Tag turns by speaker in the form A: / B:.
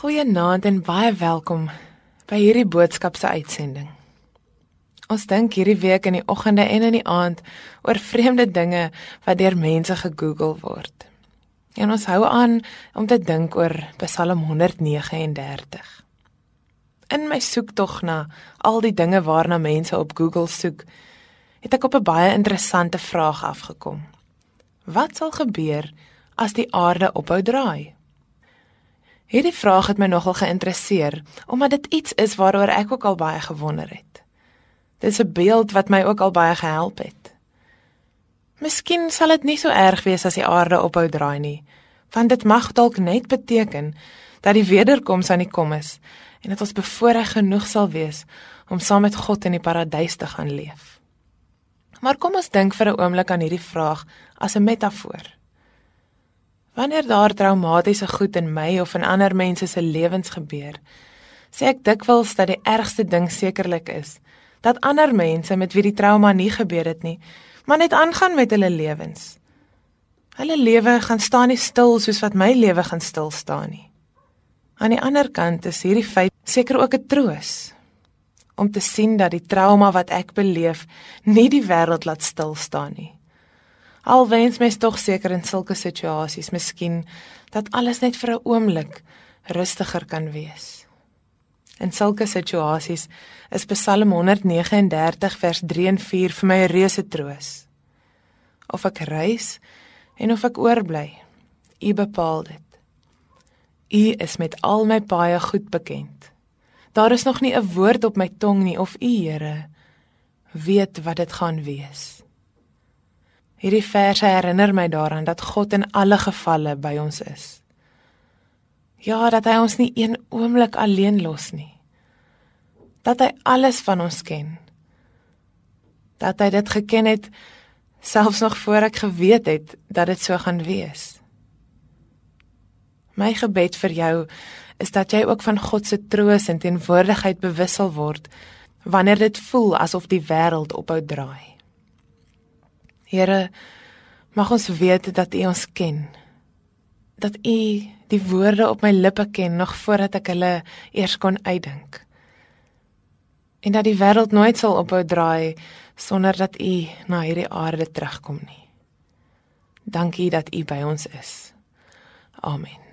A: Goeienaand en baie welkom by hierdie boodskap se uitsending. Ons dink hierdie week in die oggende en in die aand oor vreemde dinge wat deur mense gegoogel word. En ons hou aan om te dink oor Psalm 139. In my soektog na al die dinge waarna mense op Google soek, het ek op 'n baie interessante vraag afgekom. Wat sal gebeur as die aarde ophou draai? Hierdie vraag het my nogal geïnteresseer omdat dit iets is waaroor ek ook al baie gewonder het. Dit is 'n beeld wat my ook al baie gehelp het. Miskien sal dit nie so erg wees as die aarde ophou draai nie, want dit mag dalk net beteken dat die wederkoms aan die kom is en dat ons bevoorreg genoeg sal wees om saam met God in die paradys te gaan leef. Maar kom ons dink vir 'n oomblik aan hierdie vraag as 'n metafoor. Wanneer daar traumatiese goed in my of in ander mense se lewens gebeur, sê ek dikwels dat die ergste ding sekerlik is dat ander mense met wie die trauma nie gebeur het nie, maar net aangaan met hulle lewens. Hulle lewe gaan staan nie stil soos wat my lewe gaan stil staan nie. Aan die ander kant is hierdie feit seker ook 'n troos om te sien dat die trauma wat ek beleef nie die wêreld laat stil staan nie. Al wens mens tog seker in sulke situasies miskien dat alles net vir 'n oomblik rustiger kan wees. In sulke situasies is Psalm 139 vers 3 en 4 vir my 'n reuse troos. Of ek reis en of ek oorbly, U bepaal dit. U is met al my paaie goed bekend. Daar is nog nie 'n woord op my tong nie of U Here weet wat dit gaan wees. Hierdie verse herinner my daaraan dat God in alle gevalle by ons is. Ja, dat hy ons nie een oomblik alleen los nie. Dat hy alles van ons ken. Dat hy dit geken het selfs nog voor ek geweet het dat dit so gaan wees. My gebed vir jou is dat jy ook van God se troos en teenwoordigheid bewissel word wanneer dit voel asof die wêreld ophou draai. Here, mag ons weet dat U ons ken. Dat U die woorde op my lippe ken nog voordat ek hulle eers kon uitdink. En dat die wêreld nooit sal ophou draai sonder dat U na hierdie aarde terugkom nie. Dankie dat U by ons is. Amen.